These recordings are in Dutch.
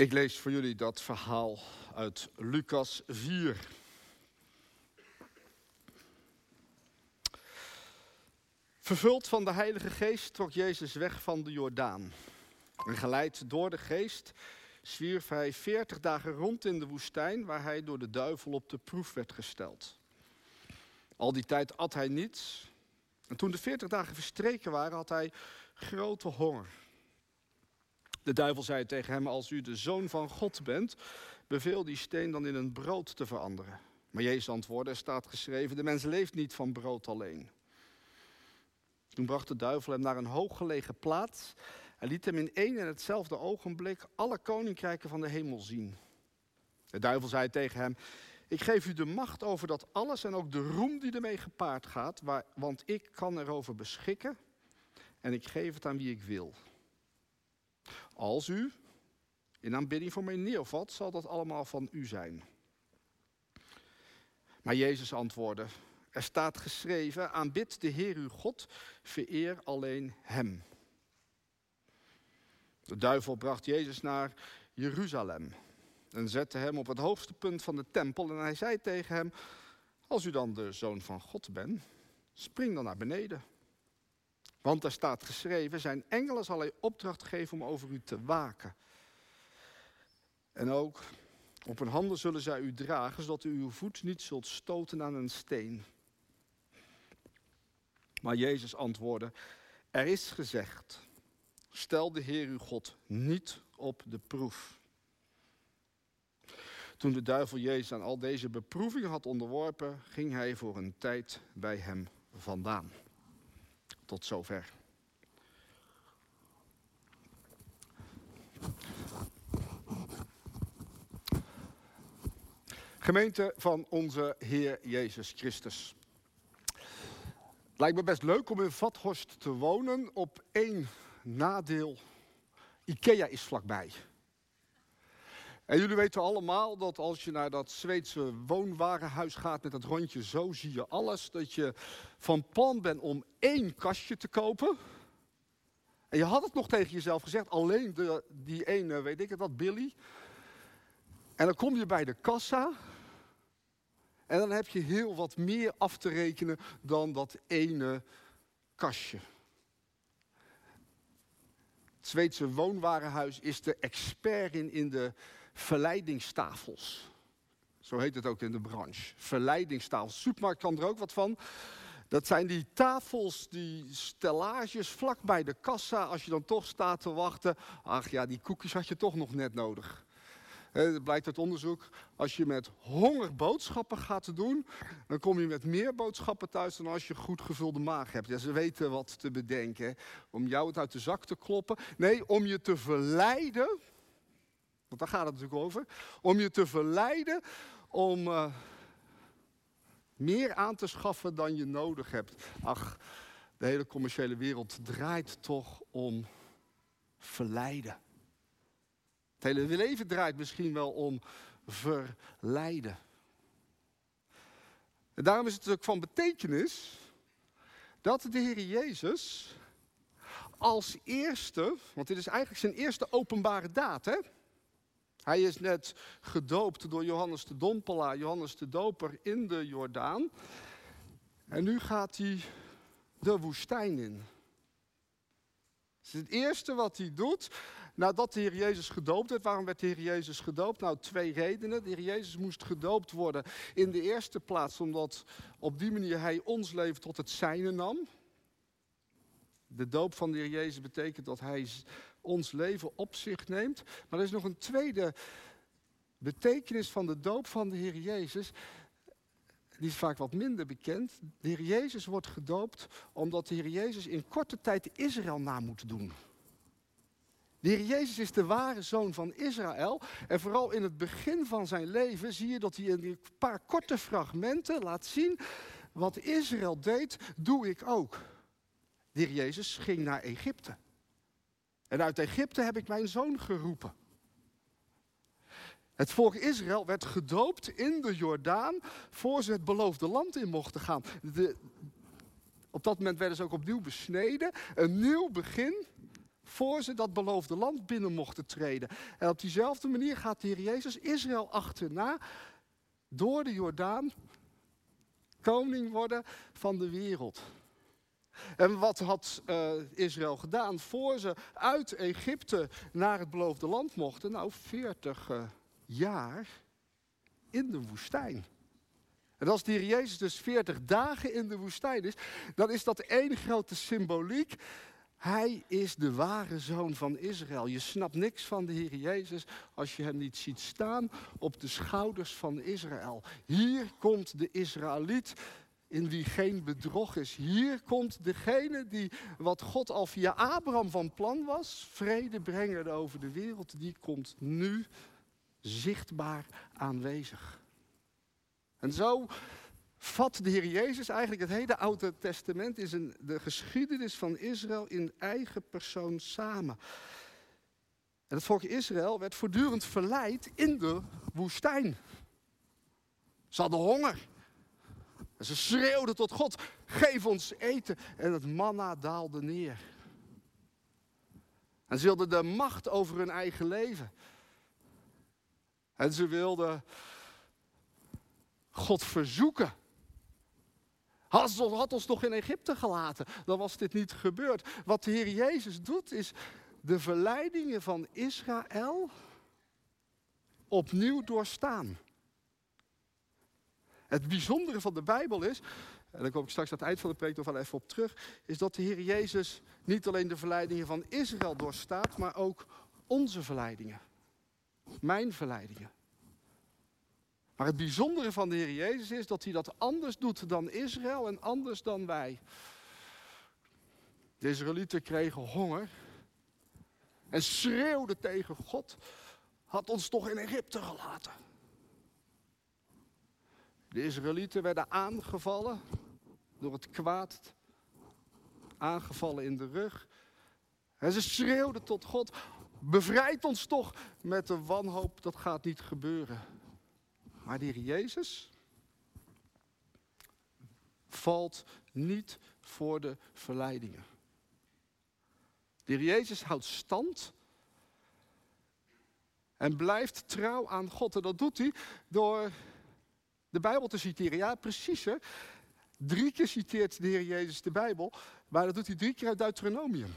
Ik lees voor jullie dat verhaal uit Lucas 4. Vervuld van de Heilige Geest trok Jezus weg van de Jordaan. En geleid door de Geest zwierf hij veertig dagen rond in de woestijn, waar hij door de duivel op de proef werd gesteld. Al die tijd at hij niets. En toen de veertig dagen verstreken waren, had hij grote honger. De duivel zei tegen hem, als u de zoon van God bent, beveel die steen dan in een brood te veranderen. Maar Jezus antwoordde, er staat geschreven, de mens leeft niet van brood alleen. Toen bracht de duivel hem naar een hooggelegen plaats en liet hem in één en hetzelfde ogenblik alle koninkrijken van de hemel zien. De duivel zei tegen hem, ik geef u de macht over dat alles en ook de roem die ermee gepaard gaat, want ik kan erover beschikken en ik geef het aan wie ik wil. Als u in aanbidding voor mij neervalt, zal dat allemaal van u zijn. Maar Jezus antwoordde, er staat geschreven, aanbid de Heer uw God, vereer alleen Hem. De duivel bracht Jezus naar Jeruzalem en zette hem op het hoogste punt van de tempel en hij zei tegen hem, als u dan de zoon van God bent, spring dan naar beneden. Want er staat geschreven, zijn engelen zal hij opdracht geven om over u te waken. En ook op hun handen zullen zij u dragen, zodat u uw voet niet zult stoten aan een steen. Maar Jezus antwoordde, er is gezegd, stel de Heer uw God niet op de proef. Toen de duivel Jezus aan al deze beproevingen had onderworpen, ging hij voor een tijd bij hem vandaan. Tot zover. Gemeente van onze Heer Jezus Christus. Lijkt me best leuk om in Vathorst te wonen. Op één nadeel, Ikea is vlakbij. En jullie weten allemaal dat als je naar dat Zweedse woonwarenhuis gaat met dat rondje zo, zie je alles. Dat je van plan bent om één kastje te kopen. En je had het nog tegen jezelf gezegd, alleen de, die ene, weet ik het wat, Billy. En dan kom je bij de kassa. En dan heb je heel wat meer af te rekenen dan dat ene kastje. Het Zweedse woonwarenhuis is de expert in, in de verleidingstafels. Zo heet het ook in de branche. Verleidingstafels. supermarkt kan er ook wat van. Dat zijn die tafels, die stellages vlak bij de kassa. Als je dan toch staat te wachten. Ach ja, die koekjes had je toch nog net nodig. Het blijkt uit onderzoek, als je met honger boodschappen gaat doen, dan kom je met meer boodschappen thuis dan als je goed gevulde maag hebt. Ja, ze weten wat te bedenken. Om jou het uit de zak te kloppen. Nee, om je te verleiden want daar gaat het natuurlijk over. Om je te verleiden om uh, meer aan te schaffen dan je nodig hebt. Ach, de hele commerciële wereld draait toch om verleiden. Het hele leven draait misschien wel om verleiden. En daarom is het ook van betekenis dat de Heer Jezus als eerste, want dit is eigenlijk zijn eerste openbare daad, hè? Hij is net gedoopt door Johannes de Dompelaar, Johannes de Doper in de Jordaan. En nu gaat hij de woestijn in. Het eerste wat hij doet nadat de Heer Jezus gedoopt werd. Waarom werd de Heer Jezus gedoopt? Nou, twee redenen. De Heer Jezus moest gedoopt worden in de eerste plaats omdat op die manier hij ons leven tot het zijne nam. De doop van de Heer Jezus betekent dat hij ons leven op zich neemt. Maar er is nog een tweede betekenis van de doop van de Heer Jezus. Die is vaak wat minder bekend. De Heer Jezus wordt gedoopt omdat de Heer Jezus in korte tijd Israël na moet doen. De Heer Jezus is de ware zoon van Israël. En vooral in het begin van zijn leven zie je dat hij in een paar korte fragmenten laat zien. Wat Israël deed, doe ik ook. De Heer Jezus ging naar Egypte. En uit Egypte heb ik mijn zoon geroepen. Het volk Israël werd gedoopt in de Jordaan voor ze het beloofde land in mochten gaan. De, op dat moment werden ze ook opnieuw besneden. Een nieuw begin voor ze dat beloofde land binnen mochten treden. En op diezelfde manier gaat de Heer Jezus Israël achterna door de Jordaan koning worden van de wereld. En wat had uh, Israël gedaan voor ze uit Egypte naar het beloofde land mochten? Nou, 40 uh, jaar in de woestijn. En als de Heer Jezus dus 40 dagen in de woestijn is, dan is dat één grote symboliek. Hij is de ware zoon van Israël. Je snapt niks van de Heer Jezus als je hem niet ziet staan op de schouders van Israël. Hier komt de Israëliet in wie geen bedrog is. Hier komt degene die, wat God al via Abraham van plan was, vrede brengen over de wereld, die komt nu zichtbaar aanwezig. En zo vat de Heer Jezus eigenlijk het hele Oude Testament in de geschiedenis van Israël in eigen persoon samen. En het volk Israël werd voortdurend verleid in de woestijn. Ze hadden honger. En ze schreeuwden tot God, geef ons eten. En het manna daalde neer. En ze wilden de macht over hun eigen leven. En ze wilden God verzoeken. Had, ons nog in Egypte gelaten, dan was dit niet gebeurd. Wat de Heer Jezus doet, is de verleidingen van Israël opnieuw doorstaan. Het bijzondere van de Bijbel is, en daar kom ik straks aan het eind van de preek nog wel even op terug, is dat de Heer Jezus niet alleen de verleidingen van Israël doorstaat, maar ook onze verleidingen. Mijn verleidingen. Maar het bijzondere van de Heer Jezus is dat hij dat anders doet dan Israël en anders dan wij. De Israëlieten kregen honger en schreeuwden tegen God, had ons toch in Egypte gelaten. De Israëlieten werden aangevallen door het kwaad, aangevallen in de rug. En ze schreeuwden tot God, bevrijd ons toch met de wanhoop, dat gaat niet gebeuren. Maar Heer Jezus valt niet voor de verleidingen. De Jezus houdt stand en blijft trouw aan God. En dat doet hij door de Bijbel te citeren. Ja, precies hè. Drie keer citeert de Heer Jezus de Bijbel, maar dat doet hij drie keer uit Deuteronomium.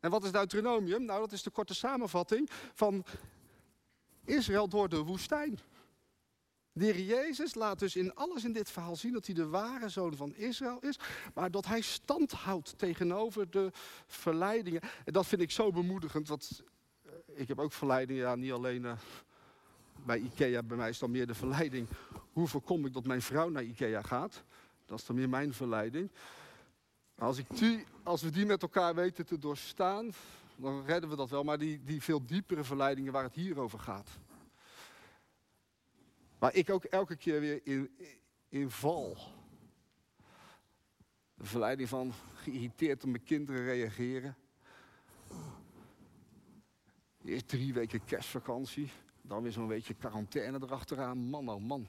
En wat is Deuteronomium? Nou, dat is de korte samenvatting van Israël door de woestijn. De Heer Jezus laat dus in alles in dit verhaal zien dat hij de ware zoon van Israël is, maar dat hij stand houdt tegenover de verleidingen. En dat vind ik zo bemoedigend, want eh, ik heb ook verleidingen, ja, niet alleen uh, bij Ikea, bij mij is dan meer de verleiding. Hoe voorkom ik dat mijn vrouw naar Ikea gaat? Dat is dan meer mijn verleiding. Als, ik die, als we die met elkaar weten te doorstaan, dan redden we dat wel. Maar die, die veel diepere verleidingen waar het hier over gaat. Waar ik ook elke keer weer in, in val. De verleiding van geïrriteerd op mijn kinderen reageren. Eerst drie weken kerstvakantie. Dan weer zo'n beetje quarantaine erachteraan. Man, oh man.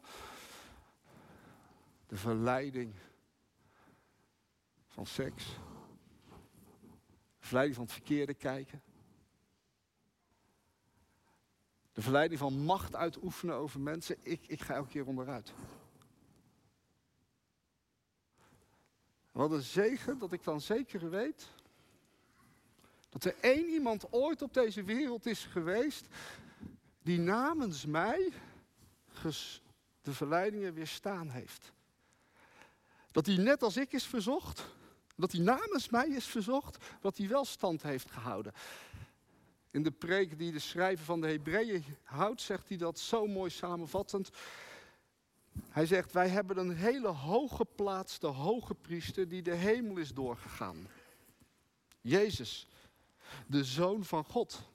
De verleiding van seks. De verleiding van het verkeerde kijken. De verleiding van macht uitoefenen over mensen. Ik, ik ga elke keer onderuit. Wat een zegen dat ik dan zeker weet dat er één iemand ooit op deze wereld is geweest die namens mij de verleidingen weerstaan heeft. Dat hij net als ik is verzocht, dat hij namens mij is verzocht, dat hij wel stand heeft gehouden. In de preek die de schrijver van de Hebreeën houdt, zegt hij dat zo mooi samenvattend. Hij zegt, wij hebben een hele hooggeplaatste hoge priester die de hemel is doorgegaan. Jezus, de Zoon van God.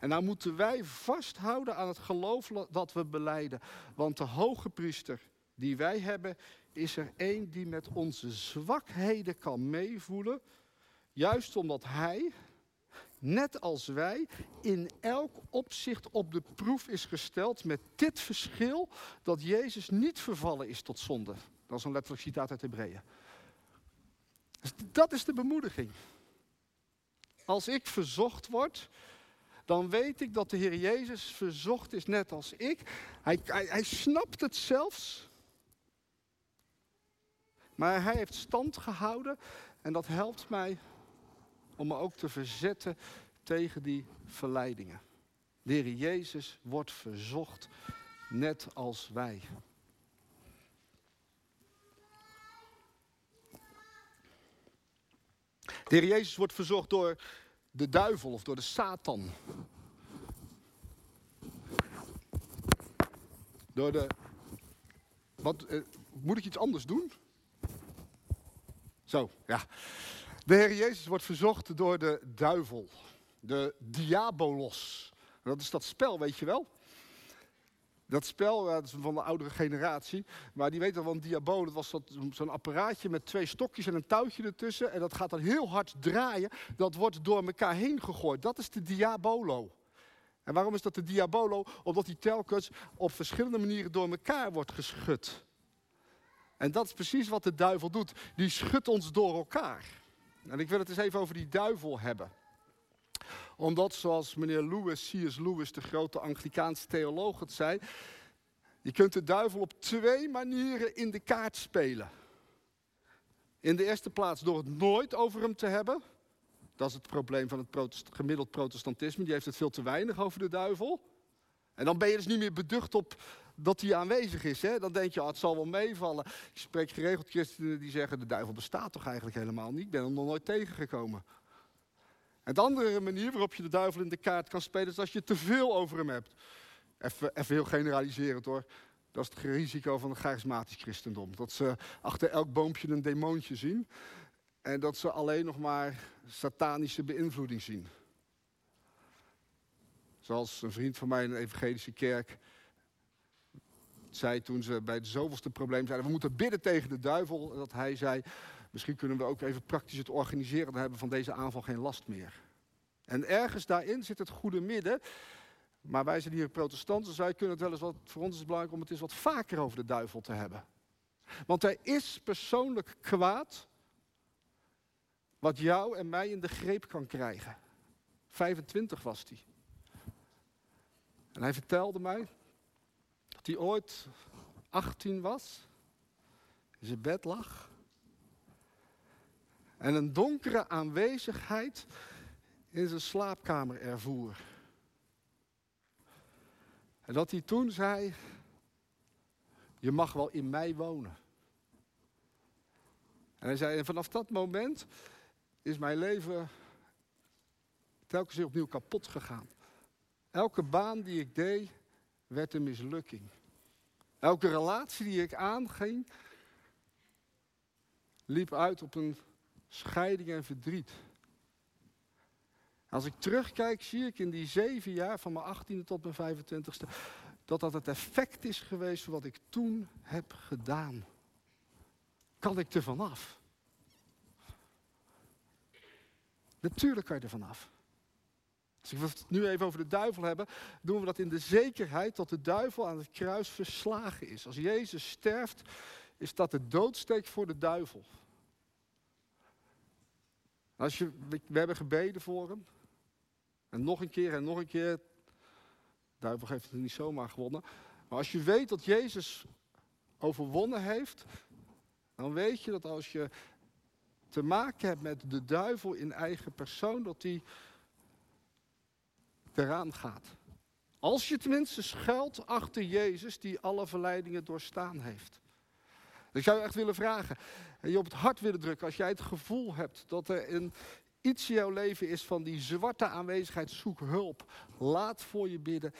En nou moeten wij vasthouden aan het geloof dat we beleiden. Want de hoge priester die wij hebben, is er één die met onze zwakheden kan meevoelen. Juist omdat hij, net als wij, in elk opzicht op de proef is gesteld. Met dit verschil dat Jezus niet vervallen is tot zonde. Dat is een letterlijk citaat uit Hebreeën. Dus dat is de bemoediging. Als ik verzocht word, dan weet ik dat de Heer Jezus verzocht is net als ik. Hij, hij, hij snapt het zelfs. Maar hij heeft stand gehouden en dat helpt mij om me ook te verzetten tegen die verleidingen. De Heer Jezus wordt verzocht net als wij. De Heer Jezus wordt verzocht door de duivel of door de Satan. Door de. Wat, eh, moet ik iets anders doen? Zo, ja. De Heer Jezus wordt verzocht door de duivel, de diabolos. Dat is dat spel, weet je wel? Dat spel, dat is van de oudere generatie, maar die weten wel, een diabolo, dat was zo'n apparaatje met twee stokjes en een touwtje ertussen. En dat gaat dan heel hard draaien, dat wordt door elkaar heen gegooid. Dat is de diabolo. En waarom is dat de diabolo? Omdat die telkens op verschillende manieren door elkaar wordt geschud. En dat is precies wat de duivel doet. Die schudt ons door elkaar. En ik wil het eens even over die duivel hebben. Omdat, zoals meneer Lewis, C.S. Lewis, de grote Anglikaanse theoloog, het zei. Je kunt de duivel op twee manieren in de kaart spelen. In de eerste plaats door het nooit over hem te hebben. Dat is het probleem van het gemiddeld protestantisme. Die heeft het veel te weinig over de duivel. En dan ben je dus niet meer beducht op dat hij aanwezig is. Hè? Dan denk je, oh, het zal wel meevallen. Ik spreek geregeld christenen die zeggen, de duivel bestaat toch eigenlijk helemaal niet. Ik ben hem nog nooit tegengekomen. En de andere manier waarop je de duivel in de kaart kan spelen, is als je te veel over hem hebt. Even, even heel generaliserend hoor. Dat is het risico van het charismatisch christendom. Dat ze achter elk boompje een demoontje zien. En dat ze alleen nog maar satanische beïnvloeding zien. Zoals een vriend van mij in de evangelische kerk zei toen ze bij het zoveelste probleem zeiden... we moeten bidden tegen de duivel. Dat hij zei, misschien kunnen we ook even praktisch het organiseren... hebben van deze aanval geen last meer. En ergens daarin zit het goede midden... Maar wij zijn hier protestanten, dus wij kunnen het wel eens wat. Voor ons is het belangrijk om het eens wat vaker over de duivel te hebben. Want er is persoonlijk kwaad. wat jou en mij in de greep kan krijgen. 25 was hij. En hij vertelde mij dat hij ooit 18 was, in zijn bed lag. En een donkere aanwezigheid in zijn slaapkamer ervoer. En dat hij toen zei, je mag wel in mij wonen. En hij zei, en vanaf dat moment is mijn leven telkens weer opnieuw kapot gegaan. Elke baan die ik deed, werd een mislukking. Elke relatie die ik aanging, liep uit op een scheiding en verdriet. Als ik terugkijk, zie ik in die zeven jaar, van mijn 18e tot mijn 25e, dat dat het effect is geweest van wat ik toen heb gedaan. Kan ik er vanaf? Natuurlijk kan je er vanaf. Als we het nu even over de duivel hebben, doen we dat in de zekerheid dat de duivel aan het kruis verslagen is. Als Jezus sterft, is dat de doodsteek voor de duivel. Als je, we hebben gebeden voor hem. En nog een keer en nog een keer. De duivel heeft het niet zomaar gewonnen. Maar als je weet dat Jezus overwonnen heeft, dan weet je dat als je te maken hebt met de duivel in eigen persoon, dat die eraan gaat. Als je tenminste schuilt achter Jezus die alle verleidingen doorstaan heeft. Ik zou je echt willen vragen, en je op het hart willen drukken, als jij het gevoel hebt dat er een, iets in jouw leven is van die zwarte aanwezigheid, zoek hulp. Laat voor je bidden.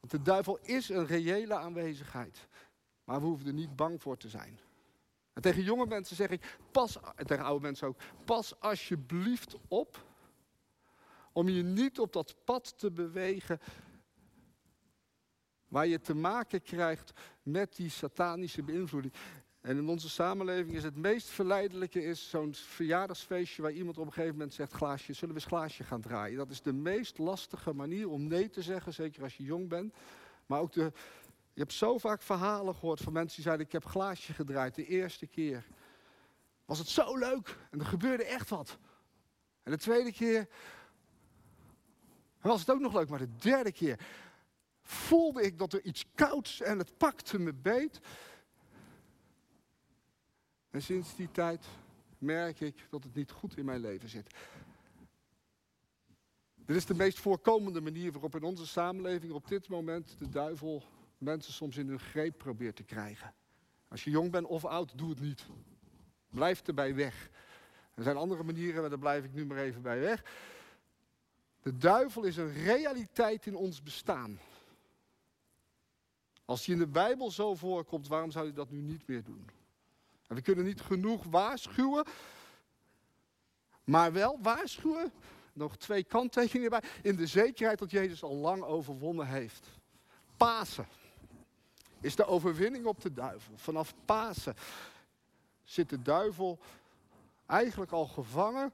Want de duivel is een reële aanwezigheid. Maar we hoeven er niet bang voor te zijn. En tegen jonge mensen zeg ik, pas, en tegen oude mensen ook, pas alsjeblieft op om je niet op dat pad te bewegen waar je te maken krijgt met die satanische beïnvloeding. En in onze samenleving is het meest verleidelijke is zo'n verjaardagsfeestje waar iemand op een gegeven moment zegt, glaasje, zullen we eens glaasje gaan draaien? Dat is de meest lastige manier om nee te zeggen, zeker als je jong bent. Maar ook de, je hebt zo vaak verhalen gehoord van mensen die zeiden, ik heb glaasje gedraaid de eerste keer. Was het zo leuk en er gebeurde echt wat. En de tweede keer was het ook nog leuk, maar de derde keer voelde ik dat er iets kouds en het pakte me beet. En sinds die tijd merk ik dat het niet goed in mijn leven zit. Dit is de meest voorkomende manier waarop in onze samenleving op dit moment de duivel mensen soms in hun greep probeert te krijgen. Als je jong bent of oud, doe het niet. Blijf erbij weg. Er zijn andere manieren, maar daar blijf ik nu maar even bij weg. De duivel is een realiteit in ons bestaan. Als hij in de Bijbel zo voorkomt, waarom zou hij dat nu niet meer doen? We kunnen niet genoeg waarschuwen, maar wel waarschuwen, nog twee kanttekeningen erbij, in de zekerheid dat Jezus al lang overwonnen heeft. Pasen is de overwinning op de duivel. Vanaf Pasen zit de duivel eigenlijk al gevangen.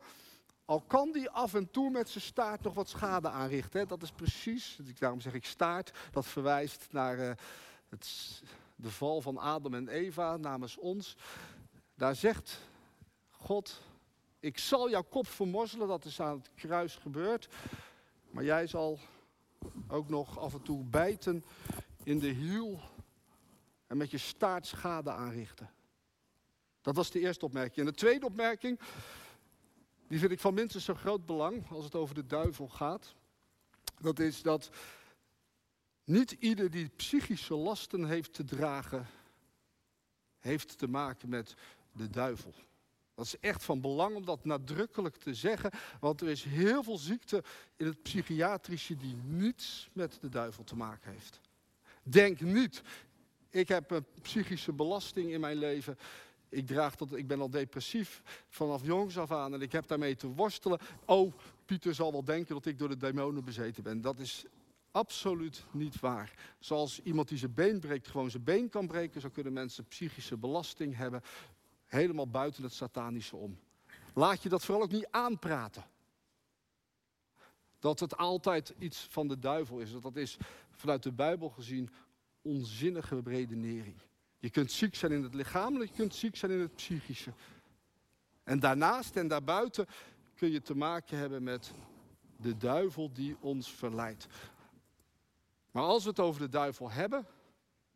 Al kan die af en toe met zijn staart nog wat schade aanrichten. Hè. Dat is precies, daarom zeg ik staart, dat verwijst naar uh, het, de val van Adam en Eva namens ons. Daar zegt God, ik zal jouw kop vermorzelen, dat is aan het kruis gebeurd. Maar jij zal ook nog af en toe bijten in de hiel en met je staart schade aanrichten. Dat was de eerste opmerking. En de tweede opmerking, die vind ik van minstens zo groot belang als het over de duivel gaat. Dat is dat niet ieder die psychische lasten heeft te dragen, heeft te maken met de duivel. Dat is echt van belang om dat nadrukkelijk te zeggen, want er is heel veel ziekte in het psychiatrische die niets met de duivel te maken heeft. Denk niet, ik heb een psychische belasting in mijn leven. Ik, draag tot, ik ben al depressief vanaf jongs af aan en ik heb daarmee te worstelen. Oh, Pieter zal wel denken dat ik door de demonen bezeten ben. Dat is absoluut niet waar. Zoals iemand die zijn been breekt gewoon zijn been kan breken, zo kunnen mensen psychische belasting hebben. Helemaal buiten het satanische om. Laat je dat vooral ook niet aanpraten. Dat het altijd iets van de duivel is. Dat is vanuit de Bijbel gezien onzinnige redenering. Je kunt ziek zijn in het lichamelijk, je kunt ziek zijn in het psychische. En daarnaast en daarbuiten kun je te maken hebben met de duivel die ons verleidt. Maar als we het over de duivel hebben,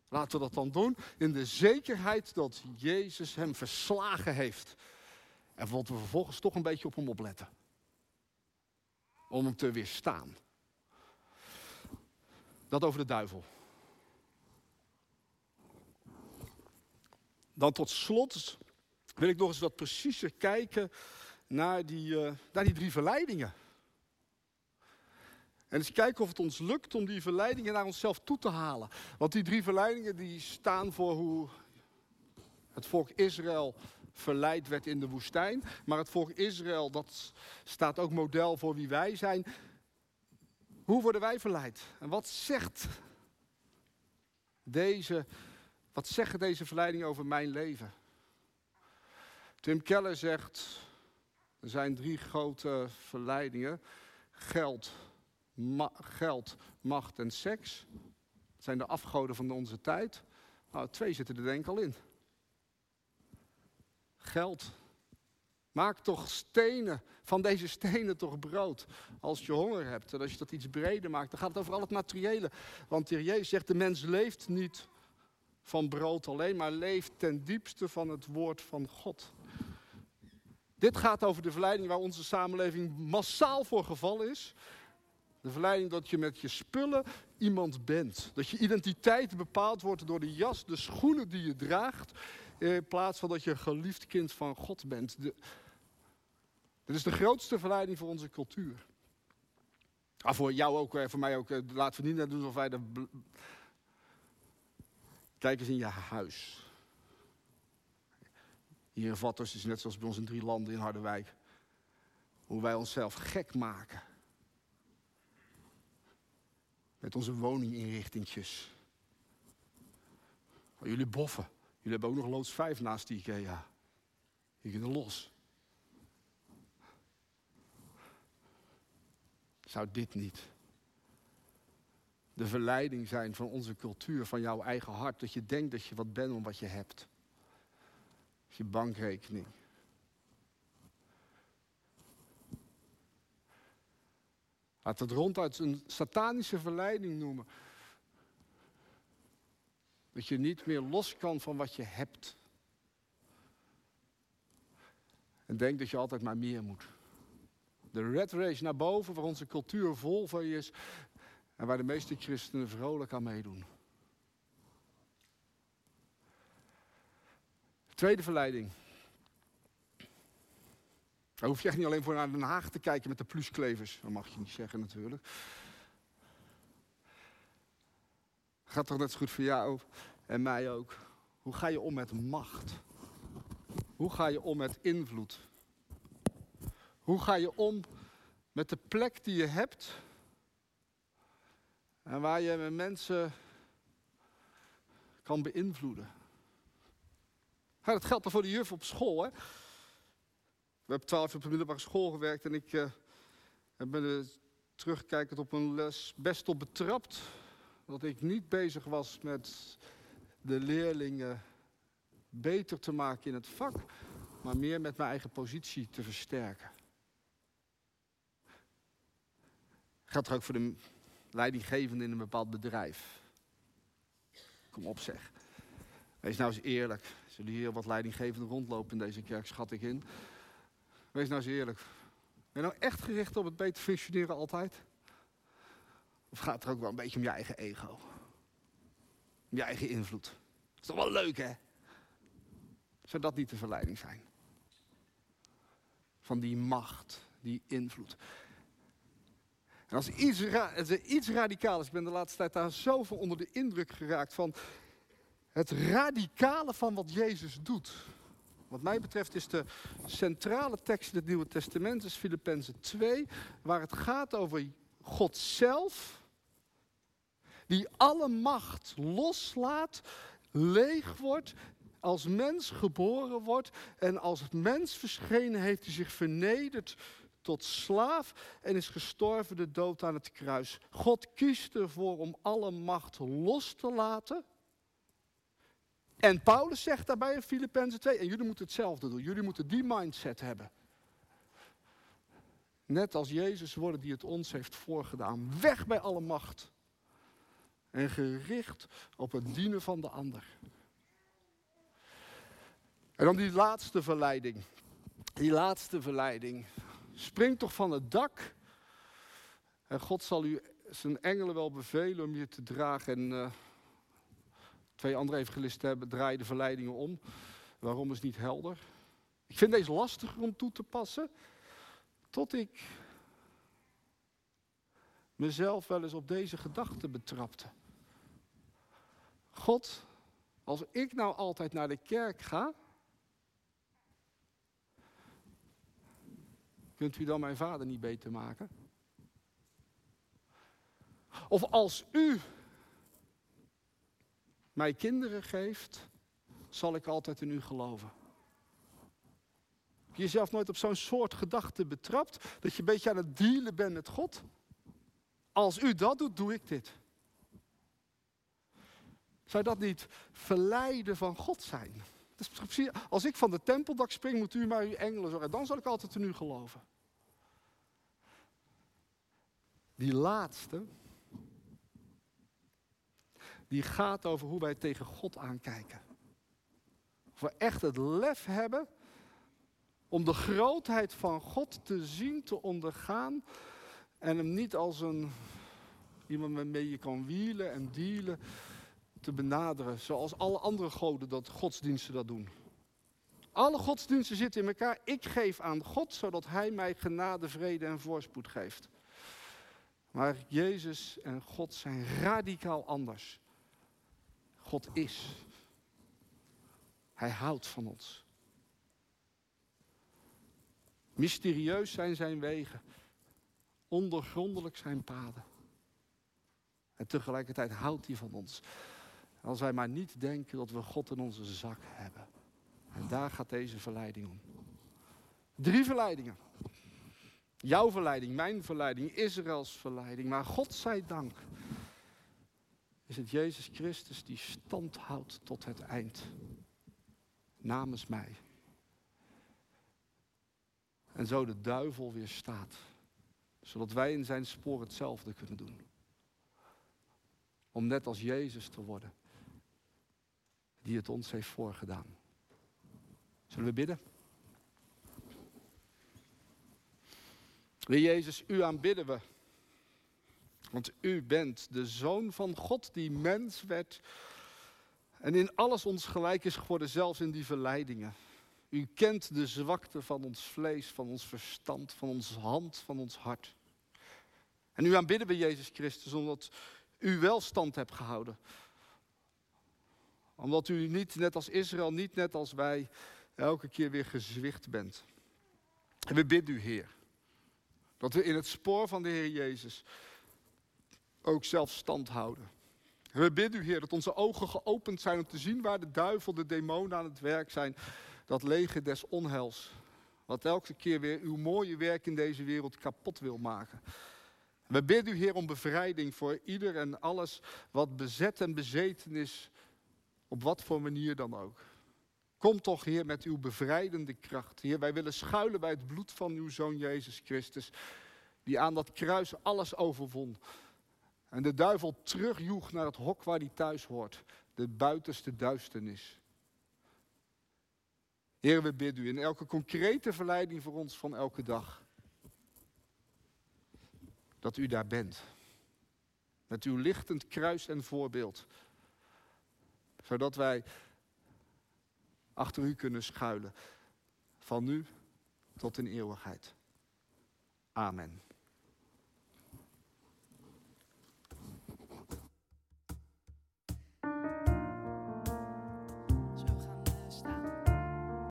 laten we dat dan doen in de zekerheid dat Jezus hem verslagen heeft. En dat we vervolgens toch een beetje op hem opletten. Om hem te weerstaan. Dat over de duivel. Dan tot slot wil ik nog eens wat preciezer kijken naar die, uh, naar die drie verleidingen. En eens kijken of het ons lukt om die verleidingen naar onszelf toe te halen. Want die drie verleidingen die staan voor hoe het volk Israël verleid werd in de woestijn. Maar het volk Israël, dat staat ook model voor wie wij zijn. Hoe worden wij verleid? En wat zegt deze wat zeggen deze verleidingen over mijn leven? Tim Keller zegt, er zijn drie grote verleidingen. Geld, geld macht en seks. Dat zijn de afgoden van onze tijd. Nou, twee zitten er denk ik al in. Geld. Maak toch stenen, van deze stenen toch brood. Als je honger hebt en als je dat iets breder maakt, dan gaat het over al het materiële. Want de Jezus zegt, de mens leeft niet van brood alleen, maar leeft ten diepste van het woord van God. Dit gaat over de verleiding waar onze samenleving massaal voor gevallen is. De verleiding dat je met je spullen iemand bent. Dat je identiteit bepaald wordt door de jas, de schoenen die je draagt. In plaats van dat je een geliefd kind van God bent. De, is de grootste verleiding voor onze cultuur. Ah, voor jou ook, voor mij ook. Eh, laten we niet net doen alsof wij de Kijk eens in je huis. Hier in Vatters is net zoals bij ons in drie landen in Harderwijk. Hoe wij onszelf gek maken. Met onze woninginrichtingjes. Jullie boffen. Jullie hebben ook nog loods 5 naast die IKEA. Je kunt er los. Zou dit niet de verleiding zijn van onze cultuur, van jouw eigen hart. Dat je denkt dat je wat bent om wat je hebt. Je bankrekening. Laat het ronduit een satanische verleiding noemen. Dat je niet meer los kan van wat je hebt. En denk dat je altijd maar meer moet. De red race naar boven, waar onze cultuur vol van is. En waar de meeste christenen vrolijk aan meedoen. Tweede verleiding. Dan hoef je echt niet alleen voor naar Den Haag te kijken met de plusklevers. Dat mag je niet zeggen natuurlijk. Gaat toch net zo goed voor jou en mij ook. Hoe ga je om met macht? Hoe ga je om met invloed? Hoe ga je om met de plek die je hebt en waar je mensen kan beïnvloeden? Ja, dat geldt dan voor de juf op school. Hè? We hebben twaalf jaar op de middelbare school gewerkt en ik uh, ben er terugkijkend op een les best op betrapt. Dat ik niet bezig was met de leerlingen beter te maken in het vak, maar meer met mijn eigen positie te versterken. Geldt er ook voor de leidinggevende in een bepaald bedrijf. Kom op zeg. Wees nou eens eerlijk. Zullen hier wat leidinggevenden rondlopen in deze kerk, schat ik in. Wees nou eens eerlijk. Ben je nou echt gericht op het beter functioneren altijd? Of gaat het er ook wel een beetje om je eigen ego? Om je eigen invloed? Dat is toch wel leuk, hè? Zou dat niet de verleiding zijn? Van die macht, die invloed. En als iets, als iets radicaal is, ik ben de laatste tijd daar zoveel onder de indruk geraakt van het radicale van wat Jezus doet. Wat mij betreft is de centrale tekst in het Nieuwe Testament, is Filippenzen 2, waar het gaat over God zelf, die alle macht loslaat, leeg wordt, als mens geboren wordt en als mens verschenen heeft hij zich vernederd tot slaaf en is gestorven de dood aan het kruis. God kiest ervoor om alle macht los te laten en Paulus zegt daarbij in Filippenzen 2, en jullie moeten hetzelfde doen. Jullie moeten die mindset hebben. Net als Jezus worden die het ons heeft voorgedaan. Weg bij alle macht. En gericht op het dienen van de ander. En dan die laatste verleiding. Die laatste verleiding. Spring toch van het dak. En God zal u zijn engelen wel bevelen om je te dragen. En uh, Twee andere evangelisten hebben, draaien de verleidingen om. Waarom is niet helder. Ik vind deze lastiger om toe te passen. Tot ik mezelf wel eens op deze gedachte betrapte. God, als ik nou altijd naar de kerk ga, kunt u dan mijn vader niet beter maken? Of als u mij kinderen geeft, zal ik altijd in u geloven. Heb je jezelf nooit op zo'n soort gedachte betrapt? Dat je een beetje aan het dealen bent met God? Als u dat doet, doe ik dit. Zou dat niet verleiden van God zijn? als ik van de tempeldak spring, moet u maar uw engelen zorgen. Dan zal ik altijd in u geloven. Die laatste, die gaat over hoe wij tegen God aankijken. Of we echt het lef hebben om de grootheid van God te zien, te ondergaan. En hem niet als een iemand waarmee je kan wielen en dealen te benaderen. Zoals alle andere goden dat godsdiensten dat doen. Alle godsdiensten zitten in elkaar. Ik geef aan God, zodat Hij mij genade, vrede en voorspoed geeft. Maar Jezus en God zijn radicaal anders. God is. Hij houdt van ons. Mysterieus zijn zijn wegen. Ondergrondelijk zijn paden. En tegelijkertijd houdt hij van ons. Als wij maar niet denken dat we God in onze zak hebben. En daar gaat deze verleiding om. Drie verleidingen. Jouw verleiding, mijn verleiding, Israëls verleiding. Maar God zij dank is het Jezus Christus die stand houdt tot het eind. Namens mij. En zo de duivel weer staat. Zodat wij in zijn spoor hetzelfde kunnen doen. Om net als Jezus te worden, die het ons heeft voorgedaan. Zullen we bidden? Heer Jezus, u aanbidden we. Want u bent de Zoon van God die mens werd en in alles ons gelijk is geworden, zelfs in die verleidingen. U kent de zwakte van ons vlees, van ons verstand, van onze hand, van ons hart. En u aanbidden we Jezus Christus omdat u wel stand hebt gehouden. Omdat u niet net als Israël, niet net als wij, elke keer weer gezwicht bent. En we bidden u, Heer, dat we in het spoor van de Heer Jezus ook zelf stand houden. En we bidden u, Heer, dat onze ogen geopend zijn om te zien waar de duivel, de demonen aan het werk zijn. Dat leger des onheils. Wat elke keer weer uw mooie werk in deze wereld kapot wil maken. We bidden u, Heer, om bevrijding voor ieder en alles wat bezet en bezeten is, op wat voor manier dan ook. Kom toch, Heer, met uw bevrijdende kracht. Heer, wij willen schuilen bij het bloed van uw Zoon Jezus Christus, die aan dat kruis alles overwon. En de duivel terugjoeg naar het hok waar hij thuis hoort, de buitenste duisternis. Heer, we bidden u in elke concrete verleiding voor ons van elke dag. Dat u daar bent. Met uw lichtend kruis en voorbeeld. Zodat wij achter u kunnen schuilen. Van nu tot in eeuwigheid. Amen.